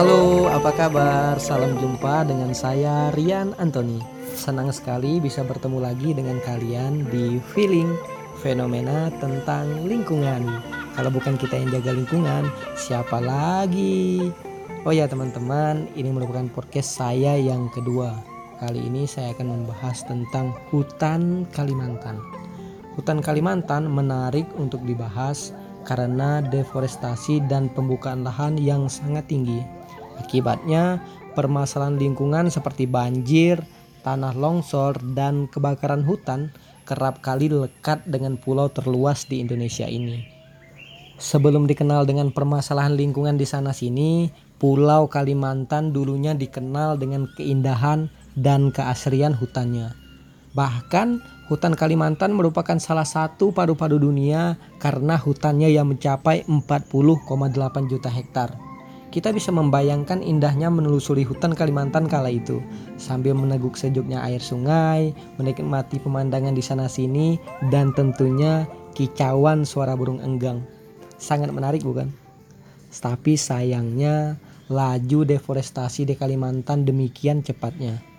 Halo, apa kabar? Salam jumpa dengan saya Rian Anthony. Senang sekali bisa bertemu lagi dengan kalian di Feeling Fenomena tentang lingkungan. Kalau bukan kita yang jaga lingkungan, siapa lagi? Oh ya teman-teman, ini merupakan podcast saya yang kedua. Kali ini saya akan membahas tentang hutan Kalimantan. Hutan Kalimantan menarik untuk dibahas karena deforestasi dan pembukaan lahan yang sangat tinggi. Akibatnya, permasalahan lingkungan seperti banjir, tanah longsor, dan kebakaran hutan kerap kali lekat dengan pulau terluas di Indonesia ini. Sebelum dikenal dengan permasalahan lingkungan di sana sini, Pulau Kalimantan dulunya dikenal dengan keindahan dan keasrian hutannya. Bahkan hutan Kalimantan merupakan salah satu padu-padu dunia karena hutannya yang mencapai 40,8 juta hektar. Kita bisa membayangkan indahnya menelusuri hutan Kalimantan kala itu, sambil meneguk sejuknya air sungai, menikmati pemandangan di sana sini, dan tentunya kicauan suara burung enggang. Sangat menarik bukan? Tapi sayangnya laju deforestasi di Kalimantan demikian cepatnya.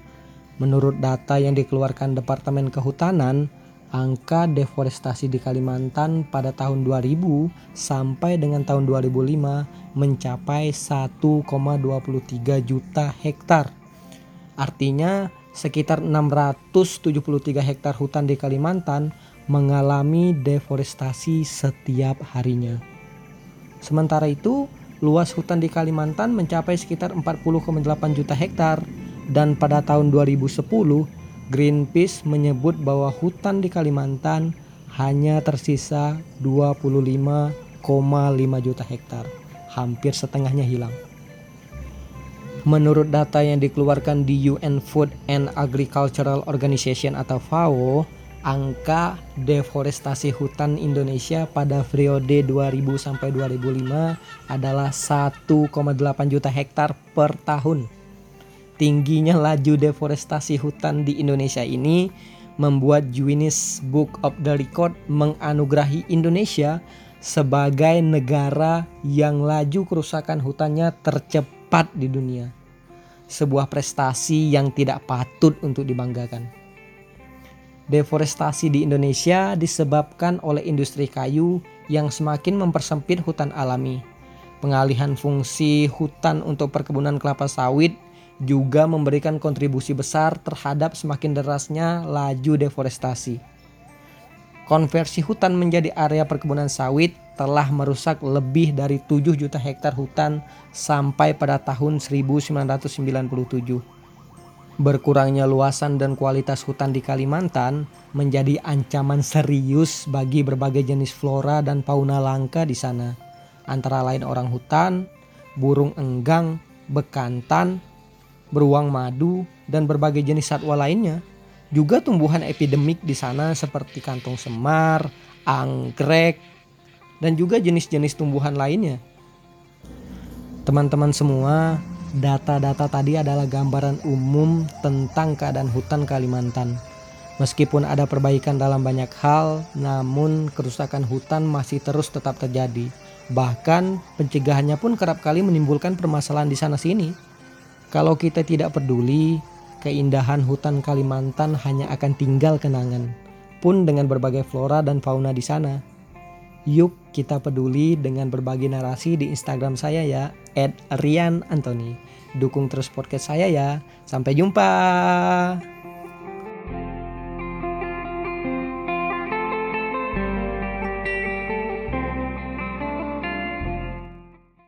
Menurut data yang dikeluarkan Departemen Kehutanan, angka deforestasi di Kalimantan pada tahun 2000 sampai dengan tahun 2005 mencapai 1,23 juta hektar. Artinya sekitar 673 hektar hutan di Kalimantan mengalami deforestasi setiap harinya. Sementara itu, luas hutan di Kalimantan mencapai sekitar 40,8 juta hektar dan pada tahun 2010 Greenpeace menyebut bahwa hutan di Kalimantan hanya tersisa 25,5 juta hektar, hampir setengahnya hilang. Menurut data yang dikeluarkan di UN Food and Agricultural Organization atau FAO, angka deforestasi hutan Indonesia pada periode 2000 sampai 2005 adalah 1,8 juta hektar per tahun tingginya laju deforestasi hutan di Indonesia ini membuat Guinness Book of the Record menganugerahi Indonesia sebagai negara yang laju kerusakan hutannya tercepat di dunia. Sebuah prestasi yang tidak patut untuk dibanggakan. Deforestasi di Indonesia disebabkan oleh industri kayu yang semakin mempersempit hutan alami. Pengalihan fungsi hutan untuk perkebunan kelapa sawit juga memberikan kontribusi besar terhadap semakin derasnya laju deforestasi. Konversi hutan menjadi area perkebunan sawit telah merusak lebih dari 7 juta hektar hutan sampai pada tahun 1997. Berkurangnya luasan dan kualitas hutan di Kalimantan menjadi ancaman serius bagi berbagai jenis flora dan fauna langka di sana, antara lain orang hutan, burung enggang, bekantan, beruang madu, dan berbagai jenis satwa lainnya. Juga tumbuhan epidemik di sana seperti kantong semar, anggrek, dan juga jenis-jenis tumbuhan lainnya. Teman-teman semua, data-data tadi adalah gambaran umum tentang keadaan hutan Kalimantan. Meskipun ada perbaikan dalam banyak hal, namun kerusakan hutan masih terus tetap terjadi. Bahkan pencegahannya pun kerap kali menimbulkan permasalahan di sana-sini. Kalau kita tidak peduli, keindahan hutan Kalimantan hanya akan tinggal kenangan, pun dengan berbagai flora dan fauna di sana. Yuk kita peduli dengan berbagi narasi di Instagram saya ya, @rian_anthony. Dukung terus podcast saya ya. Sampai jumpa.